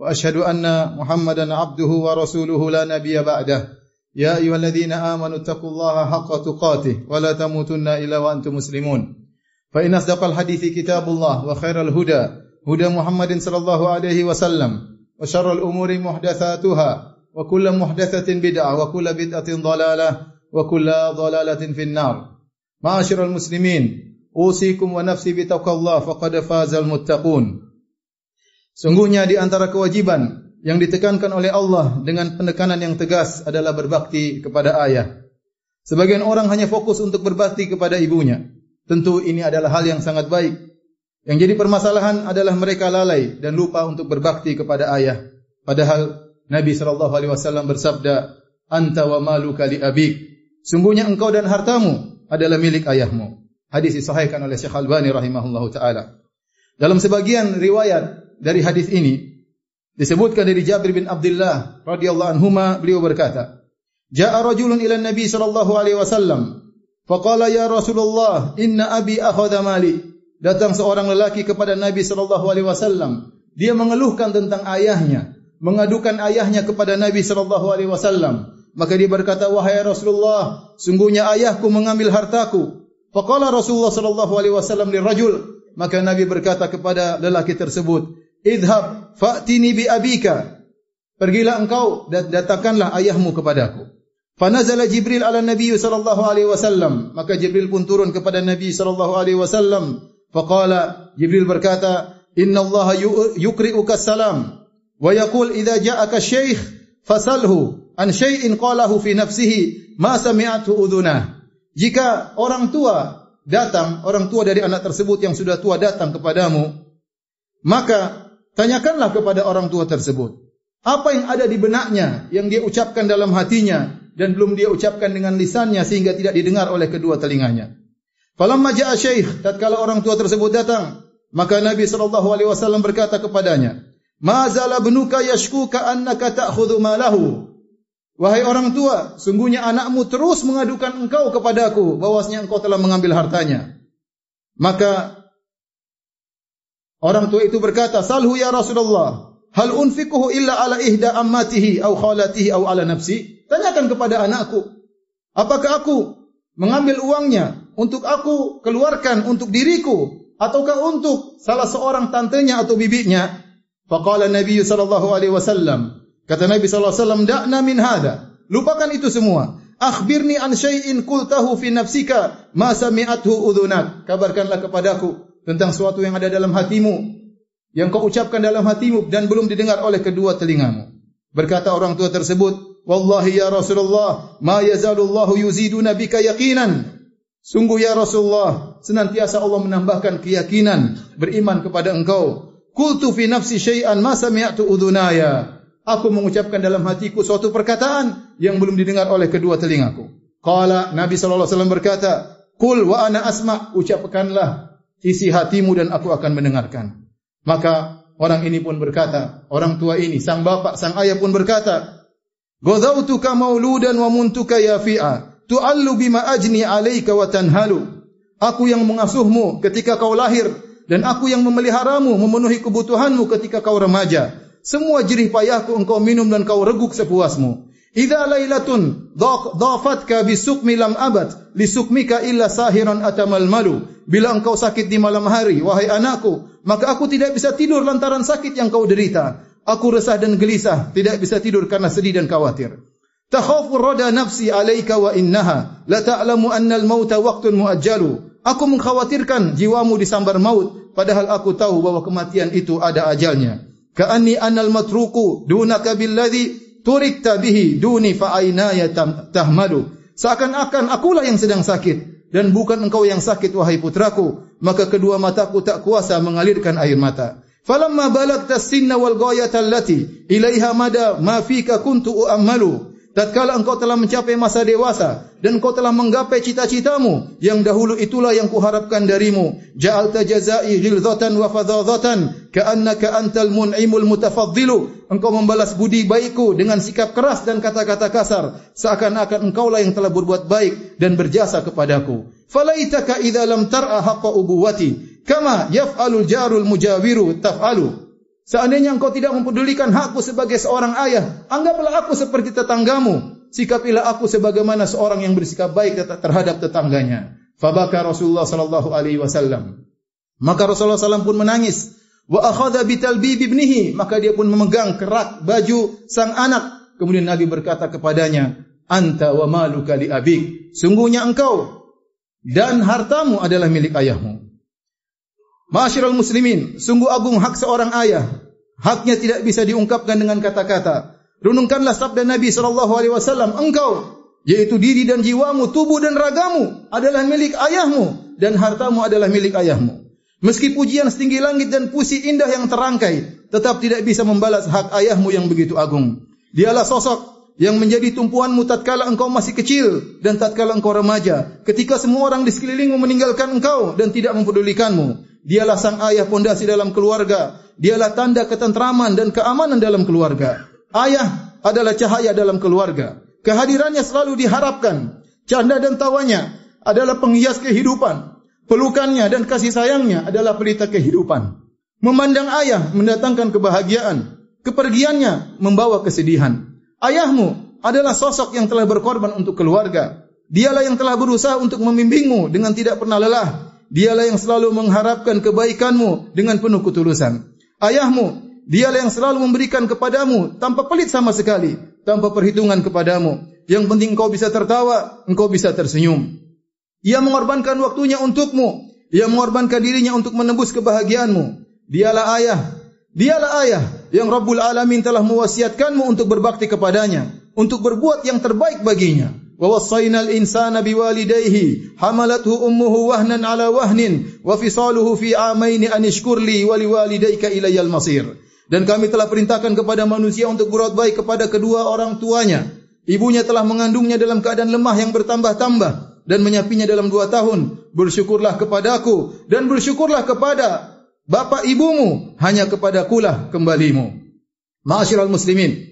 وأشهد أن محمدا عبده ورسوله لا نبي بعده. يا أيها الذين آمنوا اتقوا الله حق تقاته ولا تموتن إلا وأنتم مسلمون. فإن أصدق الحديث كتاب الله وخير الهدى هدى محمد صلى الله عليه وسلم وشر الأمور محدثاتها وكل محدثة بدعة وكل بدعة ضلالة وكل ضلالة في النار. معاشر المسلمين أوصيكم ونفسي بتقوى الله فقد فاز المتقون. Sungguhnya di antara kewajiban yang ditekankan oleh Allah dengan penekanan yang tegas adalah berbakti kepada ayah. Sebagian orang hanya fokus untuk berbakti kepada ibunya. Tentu ini adalah hal yang sangat baik. Yang jadi permasalahan adalah mereka lalai dan lupa untuk berbakti kepada ayah. Padahal Nabi sallallahu alaihi wasallam bersabda, "Anta wa maluka li abik." Sungguhnya engkau dan hartamu adalah milik ayahmu. Hadis disahihkan oleh Syekh Albani rahimahullahu taala. Dalam sebagian riwayat dari hadis ini disebutkan dari Jabir bin Abdullah radhiyallahu anhu beliau berkata Ja'a rajulun ila Nabi sallallahu alaihi wasallam faqala ya Rasulullah inna abi akhadha mali datang seorang lelaki kepada Nabi sallallahu alaihi wasallam. Dia mengeluhkan tentang ayahnya mengadukan ayahnya kepada Nabi sallallahu alaihi wasallam. Maka dia berkata wahai Rasulullah sungguhnya ayahku mengambil hartaku faqala Rasulullah sallallahu alaihi wasallam lirajul. Maka Nabi berkata kepada lelaki tersebut idhab fa'tini bi abika. Pergilah engkau dan datangkanlah ayahmu kepadaku fanazala jibril ala nabi sallallahu alaihi wasallam. Maka jibril pun turun kepada nabi sallallahu alaihi wasallam. Faqala jibril berkata inna allaha yukri'uka salam. Wa yaqul idza ja'aka syekh fasalhu an syai'in qalahu fi nafsihi ma sami'athu udhunah. Jika orang tua datang orang tua dari anak tersebut yang sudah tua datang kepadamu maka Tanyakanlah kepada orang tua tersebut. Apa yang ada di benaknya yang dia ucapkan dalam hatinya dan belum dia ucapkan dengan lisannya sehingga tidak didengar oleh kedua telinganya. Falamma ja'a syekh tatkala orang tua tersebut datang maka Nabi wasallam berkata kepadanya Ma zala bunuka yashkuka annaka ta'khudhu malahu Wahai orang tua sungguhnya anakmu terus mengadukan engkau kepadaku bahwasanya engkau telah mengambil hartanya Maka Orang tua itu berkata, "Salhu ya Rasulullah, hal unfiquhu illa ala ihda ammatihi aw khalatihi aw ala nafsi?" Tanyakan kepada anakku, apakah aku mengambil uangnya untuk aku keluarkan untuk diriku ataukah untuk salah seorang tantenya atau bibinya? Faqala Nabi sallallahu alaihi wasallam, kata Nabi sallallahu alaihi wasallam, "Da'na min hada." Lupakan itu semua. Akhbirni an syai'in qultahu fi nafsika ma sami'athu udhunak. Kabarkanlah kepadaku tentang sesuatu yang ada dalam hatimu yang kau ucapkan dalam hatimu dan belum didengar oleh kedua telingamu. Berkata orang tua tersebut, "Wallahi ya Rasulullah, ma yazalullahu yuziduna bika yaqinan." Sungguh ya Rasulullah, senantiasa Allah menambahkan keyakinan beriman kepada engkau. Qultu fi nafsi syai'an ma sami'tu udhunaya. Aku mengucapkan dalam hatiku suatu perkataan yang belum didengar oleh kedua telingaku. Qala Nabi sallallahu alaihi wasallam berkata, "Qul wa ana asma'." Ucapkanlah isi hatimu dan aku akan mendengarkan. Maka orang ini pun berkata, orang tua ini, sang bapak, sang ayah pun berkata, Godautuka mauludan wa muntuka ya fi'a, tu'allu bima ajni alaika wa tanhalu. Aku yang mengasuhmu ketika kau lahir, dan aku yang memeliharamu, memenuhi kebutuhanmu ketika kau remaja. Semua jerih payahku engkau minum dan kau reguk sepuasmu. Idza lailatun dhafatka bisukmi lam abad lisukmika illa sahiran atamal malu. Bila engkau sakit di malam hari wahai anakku maka aku tidak bisa tidur lantaran sakit yang kau derita. Aku resah dan gelisah tidak bisa tidur karena sedih dan khawatir. Takhafu rada nafsi alayka wa innaha la ta'lamu anna al mauta waqtun muajjalu. Aku mengkhawatirkan jiwamu disambar maut padahal aku tahu bahwa kematian itu ada ajalnya. Ka anni anal matruku dunaka billadhi turikta bihi duni fa aina ya tahmadu seakan-akan akulah yang sedang sakit dan bukan engkau yang sakit wahai putraku maka kedua mataku tak kuasa mengalirkan air mata Falamma balagta sinna wal ghayata allati ilaiha mada ma fika kuntu u'ammalu. Tatkala engkau telah mencapai masa dewasa dan engkau telah menggapai cita-citamu yang dahulu itulah yang kuharapkan darimu. Ja'alta jazai ghilzatan wa fadhadhatan ka'annaka antal mun'imul mutafaddilu. Engkau membalas budi baikku dengan sikap keras dan kata-kata kasar seakan-akan engkaulah yang telah berbuat baik dan berjasa kepadaku. Falaitaka idza lam tar'a haqqa ubuwati kama yaf'alul jarul mujawiru taf'alu. Seandainya engkau tidak mempedulikan hakku sebagai seorang ayah, anggaplah aku seperti tetanggamu. Sikapilah aku sebagaimana seorang yang bersikap baik terhadap tetangganya. Fabaka Rasulullah sallallahu alaihi wasallam. Maka Rasulullah sallallahu pun menangis. Wa akhadha bitalbib ibnihi, maka dia pun memegang kerak baju sang anak. Kemudian Nabi berkata kepadanya, "Anta wa maluka li abik." Sungguhnya engkau dan hartamu adalah milik ayahmu. Masyarul muslimin, sungguh agung hak seorang ayah. Haknya tidak bisa diungkapkan dengan kata-kata. Renungkanlah sabda Nabi sallallahu alaihi wasallam, engkau yaitu diri dan jiwamu, tubuh dan ragamu adalah milik ayahmu dan hartamu adalah milik ayahmu. Meski pujian setinggi langit dan puisi indah yang terangkai, tetap tidak bisa membalas hak ayahmu yang begitu agung. Dialah sosok yang menjadi tumpuanmu tatkala engkau masih kecil dan tatkala engkau remaja. Ketika semua orang di sekelilingmu meninggalkan engkau dan tidak mempedulikanmu. Dialah sang ayah pondasi dalam keluarga. Dialah tanda ketentraman dan keamanan dalam keluarga. Ayah adalah cahaya dalam keluarga. Kehadirannya selalu diharapkan. Canda dan tawanya adalah penghias kehidupan. Pelukannya dan kasih sayangnya adalah pelita kehidupan. Memandang ayah mendatangkan kebahagiaan. Kepergiannya membawa kesedihan. Ayahmu adalah sosok yang telah berkorban untuk keluarga. Dialah yang telah berusaha untuk membimbingmu dengan tidak pernah lelah dialah yang selalu mengharapkan kebaikanmu dengan penuh ketulusan. Ayahmu, dialah yang selalu memberikan kepadamu tanpa pelit sama sekali, tanpa perhitungan kepadamu. Yang penting engkau bisa tertawa, engkau bisa tersenyum. Ia mengorbankan waktunya untukmu, ia mengorbankan dirinya untuk menembus kebahagiaanmu. Dialah ayah, dialah ayah yang Rabbul Alamin telah mewasiatkanmu untuk berbakti kepadanya, untuk berbuat yang terbaik baginya. ووصينا الإنسان بوالديه حملته أمه وهنا على وهن وفصاله في عامين أن اشكر لي ولوالديك إلي المصير dan kami telah perintahkan kepada manusia untuk berbuat baik kepada kedua orang tuanya. Ibunya telah mengandungnya dalam keadaan lemah yang bertambah-tambah dan menyapinya dalam dua tahun. Bersyukurlah kepadaku dan bersyukurlah kepada bapa ibumu. Hanya kepada kulah kembalimu. Ma'asyiral muslimin.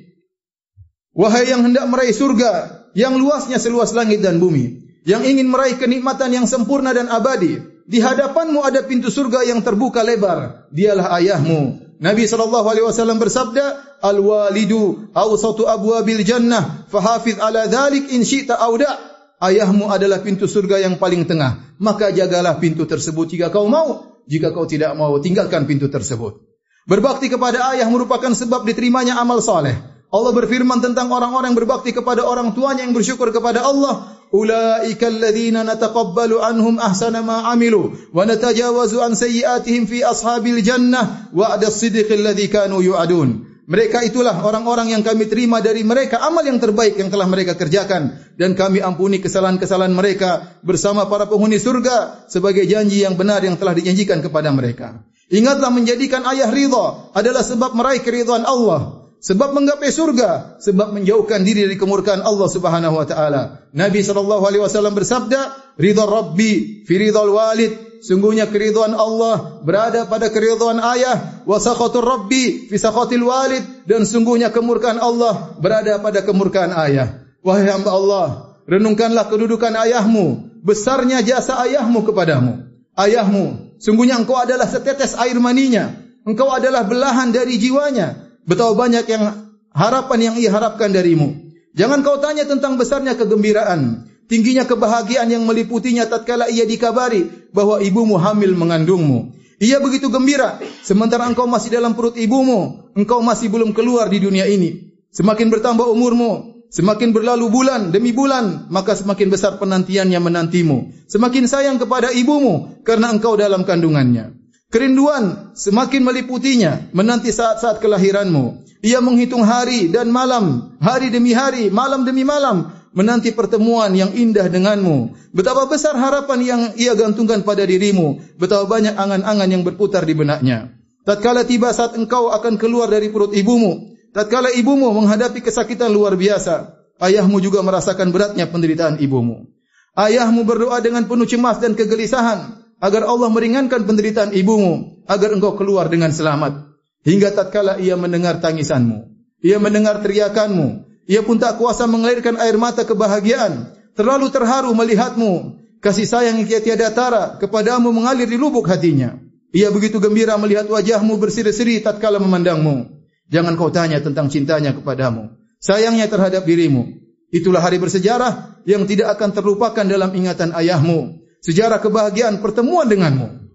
Wahai yang hendak meraih surga, yang luasnya seluas langit dan bumi, yang ingin meraih kenikmatan yang sempurna dan abadi, di hadapanmu ada pintu surga yang terbuka lebar, dialah ayahmu. Nabi sallallahu alaihi wasallam bersabda, "Al-walidu awsatu abwabil jannah, fahafiz ala dhalik in syi'ta awda." Ayahmu adalah pintu surga yang paling tengah, maka jagalah pintu tersebut jika kau mau. Jika kau tidak mau, tinggalkan pintu tersebut. Berbakti kepada ayah merupakan sebab diterimanya amal saleh. Allah berfirman tentang orang-orang yang berbakti kepada orang tuanya yang bersyukur kepada Allah. Ulaika alladhina nataqabbalu anhum ahsana ma amilu wa natajawazu an sayyiatihim fi ashabil jannah wa'da as-sidqi alladhi kanu yu'adun. Mereka itulah orang-orang yang kami terima dari mereka amal yang terbaik yang telah mereka kerjakan dan kami ampuni kesalahan-kesalahan mereka bersama para penghuni surga sebagai janji yang benar yang telah dijanjikan kepada mereka. Ingatlah menjadikan ayah ridha adalah sebab meraih keridhaan Allah sebab menggapai surga, sebab menjauhkan diri dari kemurkaan Allah Subhanahu wa taala. Nabi sallallahu alaihi wasallam bersabda, "Ridha Rabbi fi ridhal walid." Sungguhnya keridhaan Allah berada pada keridhaan ayah, wa sakhatur Rabbi fi sakhatil walid dan sungguhnya kemurkaan Allah berada pada kemurkaan ayah. Wahai hamba Allah, renungkanlah kedudukan ayahmu, besarnya jasa ayahmu kepadamu. Ayahmu, sungguhnya engkau adalah setetes air maninya, engkau adalah belahan dari jiwanya, Betapa banyak yang harapan yang ia harapkan darimu. Jangan kau tanya tentang besarnya kegembiraan, tingginya kebahagiaan yang meliputinya tatkala ia dikabari bahwa ibumu hamil mengandungmu. Ia begitu gembira sementara engkau masih dalam perut ibumu, engkau masih belum keluar di dunia ini. Semakin bertambah umurmu, semakin berlalu bulan demi bulan, maka semakin besar penantiannya menantimu. Semakin sayang kepada ibumu karena engkau dalam kandungannya. Kerinduan semakin meliputinya menanti saat-saat kelahiranmu. Ia menghitung hari dan malam, hari demi hari, malam demi malam menanti pertemuan yang indah denganmu. Betapa besar harapan yang ia gantungkan pada dirimu, betapa banyak angan-angan yang berputar di benaknya. tatkala tiba saat engkau akan keluar dari perut ibumu, tatkala ibumu menghadapi kesakitan luar biasa, ayahmu juga merasakan beratnya penderitaan ibumu. Ayahmu berdoa dengan penuh cemas dan kegelisahan agar Allah meringankan penderitaan ibumu, agar engkau keluar dengan selamat. Hingga tatkala ia mendengar tangisanmu, ia mendengar teriakanmu, ia pun tak kuasa mengalirkan air mata kebahagiaan, terlalu terharu melihatmu, kasih sayang yang tiada tara kepadamu mengalir di lubuk hatinya. Ia begitu gembira melihat wajahmu berseri-seri tatkala memandangmu. Jangan kau tanya tentang cintanya kepadamu. Sayangnya terhadap dirimu. Itulah hari bersejarah yang tidak akan terlupakan dalam ingatan ayahmu. Sejarah kebahagiaan pertemuan denganmu.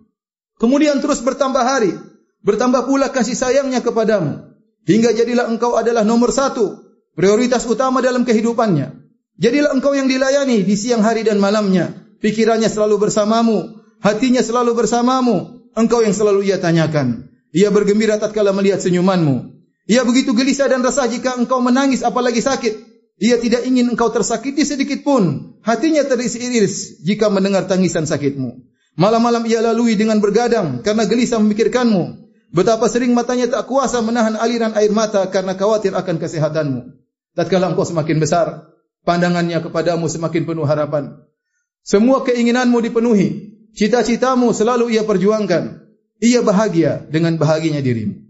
Kemudian terus bertambah hari. Bertambah pula kasih sayangnya kepadamu. Hingga jadilah engkau adalah nomor satu. Prioritas utama dalam kehidupannya. Jadilah engkau yang dilayani di siang hari dan malamnya. Pikirannya selalu bersamamu. Hatinya selalu bersamamu. Engkau yang selalu ia tanyakan. Ia bergembira tatkala melihat senyumanmu. Ia begitu gelisah dan resah jika engkau menangis apalagi sakit. Ia tidak ingin engkau tersakiti sedikit pun. Hatinya teriris-iris jika mendengar tangisan sakitmu. Malam-malam ia lalui dengan bergadang karena gelisah memikirkanmu. Betapa sering matanya tak kuasa menahan aliran air mata karena khawatir akan kesehatanmu. Tatkala engkau semakin besar, pandangannya kepadamu semakin penuh harapan. Semua keinginanmu dipenuhi, cita-citamu selalu ia perjuangkan. Ia bahagia dengan bahagianya dirimu.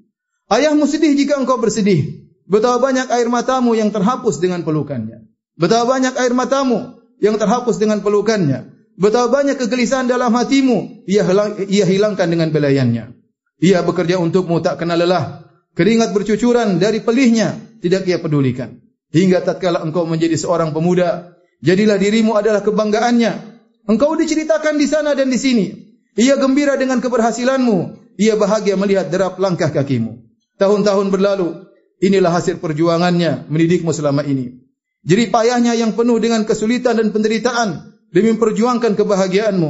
Ayahmu sedih jika engkau bersedih. Betapa banyak air matamu yang terhapus dengan pelukannya. Betapa banyak air matamu yang terhapus dengan pelukannya. Betapa banyak kegelisahan dalam hatimu ia, hilang, ia hilangkan dengan belayannya. Ia bekerja untukmu tak kenal lelah. Keringat bercucuran dari pelihnya tidak ia pedulikan. Hingga tatkala engkau menjadi seorang pemuda, jadilah dirimu adalah kebanggaannya. Engkau diceritakan di sana dan di sini. Ia gembira dengan keberhasilanmu. Ia bahagia melihat derap langkah kakimu. Tahun-tahun berlalu, inilah hasil perjuangannya mendidikmu selama ini. Jadi payahnya yang penuh dengan kesulitan dan penderitaan demi memperjuangkan kebahagiaanmu.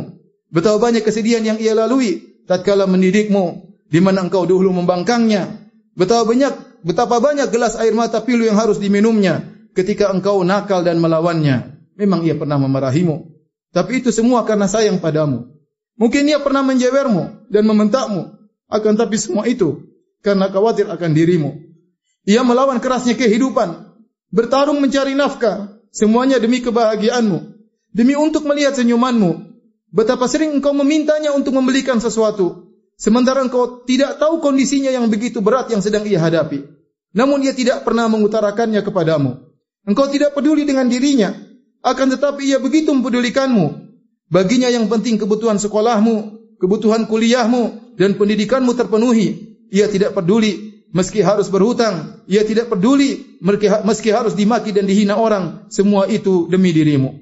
Betapa banyak kesedihan yang ia lalui tatkala mendidikmu di mana engkau dahulu membangkangnya. Betapa banyak betapa banyak gelas air mata pilu yang harus diminumnya ketika engkau nakal dan melawannya. Memang ia pernah memarahimu. Tapi itu semua karena sayang padamu. Mungkin ia pernah menjewermu dan membentakmu. Akan tapi semua itu karena khawatir akan dirimu. Ia melawan kerasnya kehidupan, bertarung mencari nafkah, semuanya demi kebahagiaanmu, demi untuk melihat senyumanmu. Betapa sering engkau memintanya untuk membelikan sesuatu, sementara engkau tidak tahu kondisinya yang begitu berat yang sedang ia hadapi. Namun ia tidak pernah mengutarakannya kepadamu. Engkau tidak peduli dengan dirinya, akan tetapi ia begitu mempedulikanmu. Baginya yang penting kebutuhan sekolahmu, kebutuhan kuliahmu, dan pendidikanmu terpenuhi. Ia tidak peduli meski harus berhutang. Ia tidak peduli meski harus dimaki dan dihina orang. Semua itu demi dirimu.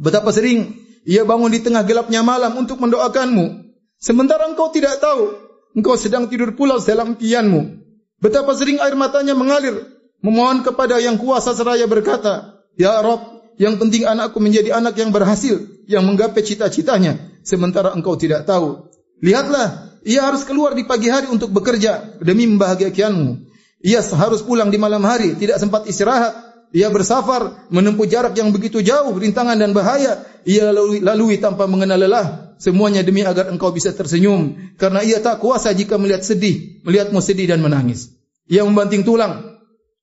Betapa sering ia bangun di tengah gelapnya malam untuk mendoakanmu. Sementara engkau tidak tahu. Engkau sedang tidur pulau dalam kianmu. Betapa sering air matanya mengalir. Memohon kepada yang kuasa seraya berkata. Ya Rob, yang penting anakku menjadi anak yang berhasil. Yang menggapai cita-citanya. Sementara engkau tidak tahu. Lihatlah ia harus keluar di pagi hari untuk bekerja demi membahagiakanmu. Ia harus pulang di malam hari, tidak sempat istirahat. Ia bersafar menempuh jarak yang begitu jauh, rintangan dan bahaya. Ia lalui, lalui tanpa mengenal lelah. Semuanya demi agar engkau bisa tersenyum. Karena ia tak kuasa jika melihat sedih, melihatmu sedih dan menangis. Ia membanting tulang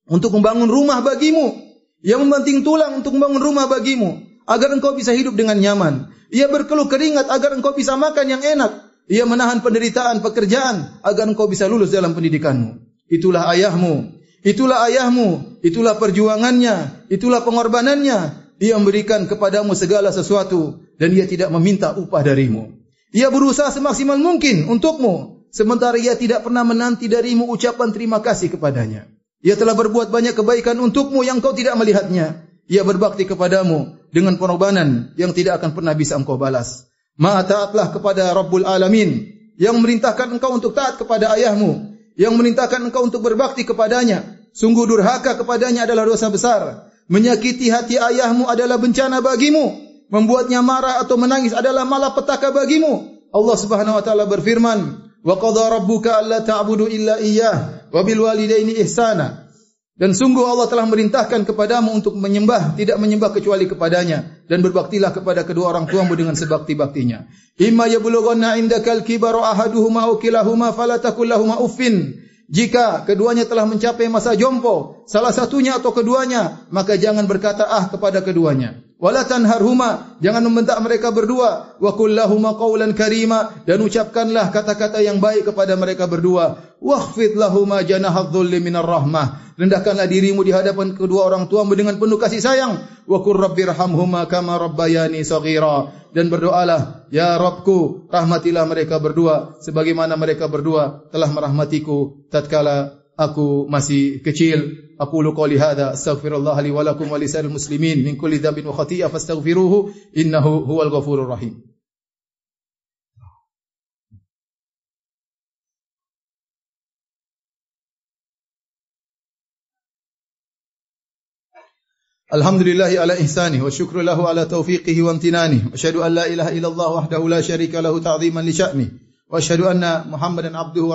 untuk membangun rumah bagimu. Ia membanting tulang untuk membangun rumah bagimu. Agar engkau bisa hidup dengan nyaman. Ia berkeluh keringat agar engkau bisa makan yang enak. Ia menahan penderitaan pekerjaan agar engkau bisa lulus dalam pendidikanmu. Itulah ayahmu. Itulah ayahmu. Itulah perjuangannya. Itulah pengorbanannya. Ia memberikan kepadamu segala sesuatu dan ia tidak meminta upah darimu. Ia berusaha semaksimal mungkin untukmu sementara ia tidak pernah menanti darimu ucapan terima kasih kepadanya. Ia telah berbuat banyak kebaikan untukmu yang kau tidak melihatnya. Ia berbakti kepadamu dengan pengorbanan yang tidak akan pernah bisa engkau balas. Ma taatlah kepada Rabbul Alamin yang memerintahkan engkau untuk taat kepada ayahmu, yang memerintahkan engkau untuk berbakti kepadanya. Sungguh durhaka kepadanya adalah dosa besar. Menyakiti hati ayahmu adalah bencana bagimu. Membuatnya marah atau menangis adalah malapetaka bagimu. Allah Subhanahu wa taala berfirman, "Wa qadha rabbuka alla ta'budu illa iyyah wa bil walidaini ihsana." Dan sungguh Allah telah merintahkan kepadamu untuk menyembah, tidak menyembah kecuali kepadanya. Dan berbaktilah kepada kedua orang tuamu dengan sebakti-baktinya. Imma yablughanna indakal kibaru ahaduhuma aw kilahuma fala takul lahumu uffin. Jika keduanya telah mencapai masa jompo, salah satunya atau keduanya, maka jangan berkata ah kepada keduanya. Wala tanharhuma, jangan membentak mereka berdua. Wa kullahuma qawlan karima dan ucapkanlah kata-kata yang baik kepada mereka berdua. Wakhfid lahuma janahadh-dhulli minar rahmah. Rendahkanlah dirimu di hadapan kedua orang tuamu dengan penuh kasih sayang. Wa qur rabbirhamhuma kama rabbayani saghira. Dan berdoalah, ya Rabbku, rahmatilah mereka berdua sebagaimana mereka berdua telah merahmatiku tatkala aku masih kecil. Aku lu qali hadza astaghfirullah li wa lakum wa lisal muslimin. Min kulli dhanbin wa khati'ah fastaghfiruhu. Innahu huwal ghafurur rahim. Alhamdulillah ala ihsani wa syukru lahu ala taufiqihi wa amtinani. Wa asyhadu an la ilaha illallah wahdahu la syarika lahu ta'ziman li sya'ni. Wa asyhadu anna muhammadan abduhu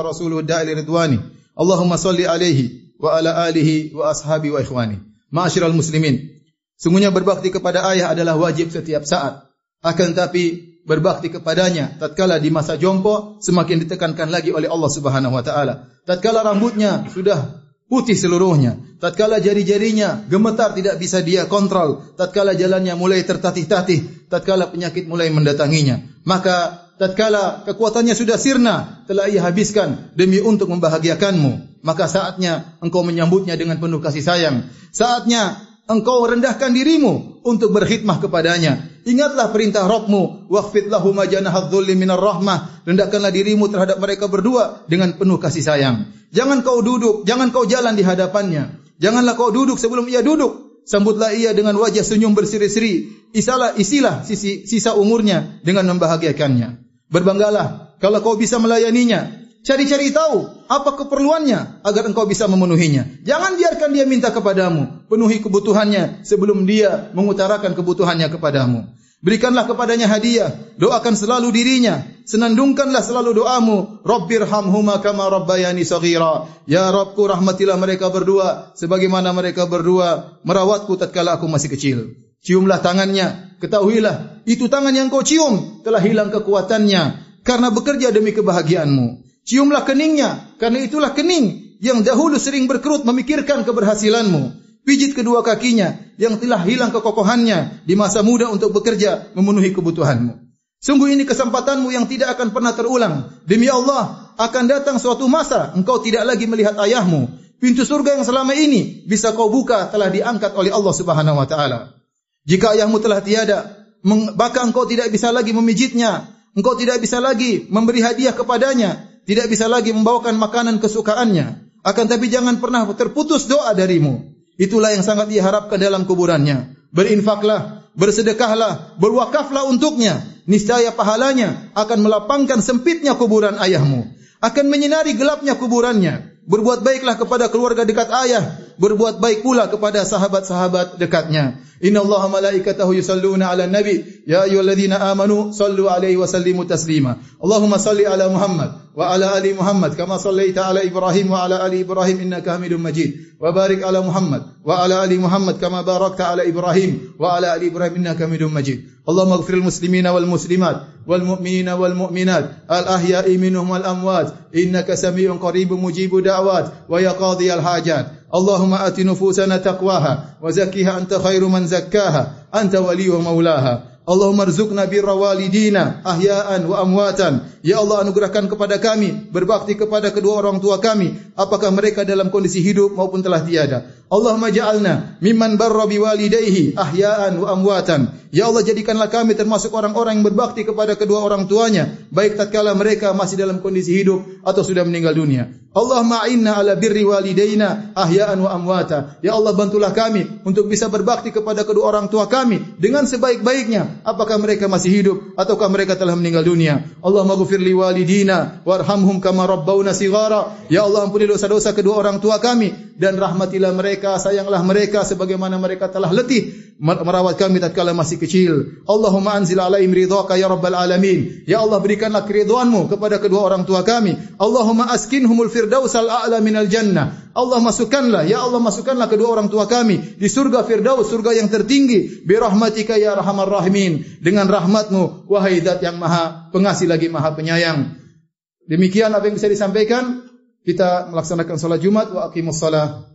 Allahumma salli alaihi wa ala alihi wa ashabi wa ikhwani. Ma'asyiral muslimin. Sungguhnya berbakti kepada ayah adalah wajib setiap saat. Akan tapi berbakti kepadanya tatkala di masa jompo semakin ditekankan lagi oleh Allah Subhanahu wa taala. Tatkala rambutnya sudah putih seluruhnya, tatkala jari-jarinya gemetar tidak bisa dia kontrol, tatkala jalannya mulai tertatih-tatih, tatkala penyakit mulai mendatanginya, maka tatkala kekuatannya sudah sirna telah ia habiskan demi untuk membahagiakanmu. Maka saatnya engkau menyambutnya dengan penuh kasih sayang. Saatnya engkau rendahkan dirimu untuk berkhidmah kepadanya. Ingatlah perintah Rabbmu waqfid lahum janahadh-dhulli minar rahmah. Rendahkanlah dirimu terhadap mereka berdua dengan penuh kasih sayang. Jangan kau duduk jangan kau jalan di hadapannya. Janganlah kau duduk sebelum ia duduk. Sambutlah ia dengan wajah senyum berseri-seri. Isalah isilah sisi sisa umurnya dengan membahagiakannya Berbanggalah kalau kau bisa melayaninya. Cari-cari tahu apa keperluannya agar engkau bisa memenuhinya. Jangan biarkan dia minta kepadamu. Penuhi kebutuhannya sebelum dia mengutarakan kebutuhannya kepadamu. Berikanlah kepadanya hadiah. Doakan selalu dirinya. Senandungkanlah selalu doamu. Rabbirhamhuma kama rabbayani saghira. Ya Rabbku rahmatilah mereka berdua. Sebagaimana mereka berdua merawatku tatkala aku masih kecil. Ciumlah tangannya. Ketahuilah, itu tangan yang kau cium telah hilang kekuatannya karena bekerja demi kebahagiaanmu. Ciumlah keningnya, karena itulah kening yang dahulu sering berkerut memikirkan keberhasilanmu. Pijit kedua kakinya yang telah hilang kekokohannya di masa muda untuk bekerja memenuhi kebutuhanmu. Sungguh ini kesempatanmu yang tidak akan pernah terulang. Demi Allah, akan datang suatu masa engkau tidak lagi melihat ayahmu. Pintu surga yang selama ini bisa kau buka telah diangkat oleh Allah Subhanahu wa taala. Jika ayahmu telah tiada, maka engkau tidak bisa lagi memijitnya, engkau tidak bisa lagi memberi hadiah kepadanya, tidak bisa lagi membawakan makanan kesukaannya. Akan tapi jangan pernah terputus doa darimu. Itulah yang sangat diharapkan dalam kuburannya. Berinfaklah, bersedekahlah, berwakaflah untuknya. Niscaya pahalanya akan melapangkan sempitnya kuburan ayahmu. Akan menyinari gelapnya kuburannya. Berbuat baiklah kepada keluarga dekat ayah. Berbuat baik pula kepada sahabat-sahabat dekatnya. Inna Allah malaikatahu yusalluna ala nabi. Ya ayuhalladzina amanu Sallu alaihi wa sallimu taslima. Allahumma salli ala Muhammad Wa ala ali Muhammad Kama sallaita ala Ibrahim Wa ala ali Ibrahim Innaka hamidun majid. Wa barik ala Muhammad Wa ala ali Muhammad Kama barakta ala Ibrahim Wa ala ali Ibrahim Innaka hamidun majid. Allahumma gfir muslimina wal muslimat Wal mu'minina wal mu'minat. Al ahya'i minhum wal amwat. Innaka sami'un qaribu mujibu da'wat Wa yaqadhi al hajat اللهم آت نفوسنا تقواها وزكها أنت خير من زكاها أنت ولي ومولاها اللهم ارزقنا بر والدينا أحياء وأمواتا Ya Allah anugerahkan kepada kami berbakti kepada kedua orang tua kami apakah mereka dalam kondisi hidup maupun telah tiada. Allahumma ja'alna mimman barra biwalidayhi ahya'an wa amwatan. Ya Allah jadikanlah kami termasuk orang-orang yang berbakti kepada kedua orang tuanya baik tatkala mereka masih dalam kondisi hidup atau sudah meninggal dunia. Allahumma a'inna ala birri walidayna ahya'an wa amwata. Ya Allah bantulah kami untuk bisa berbakti kepada kedua orang tua kami dengan sebaik-baiknya apakah mereka masih hidup ataukah mereka telah meninggal dunia. Allahumma waghfir li walidina warhamhum kama rabbawna sighara ya Allah ampuni dosa-dosa kedua orang tua kami dan rahmatilah mereka, sayanglah mereka sebagaimana mereka telah letih merawat kami tatkala masih kecil. Allahumma anzil alaihim ridhaka ya rabbal alamin. Ya Allah berikanlah keridhaanmu kepada kedua orang tua kami. Allahumma askinhumul firdausal a'la minal jannah. Allah masukkanlah, ya Allah masukkanlah kedua orang tua kami di surga firdaus, surga yang tertinggi. Bi rahmatika ya arhamar rahimin. Dengan rahmatmu wahai zat yang maha pengasih lagi maha penyayang. Demikian apa yang bisa disampaikan. Kita melaksanakan salat Jumat wa aqimus salat.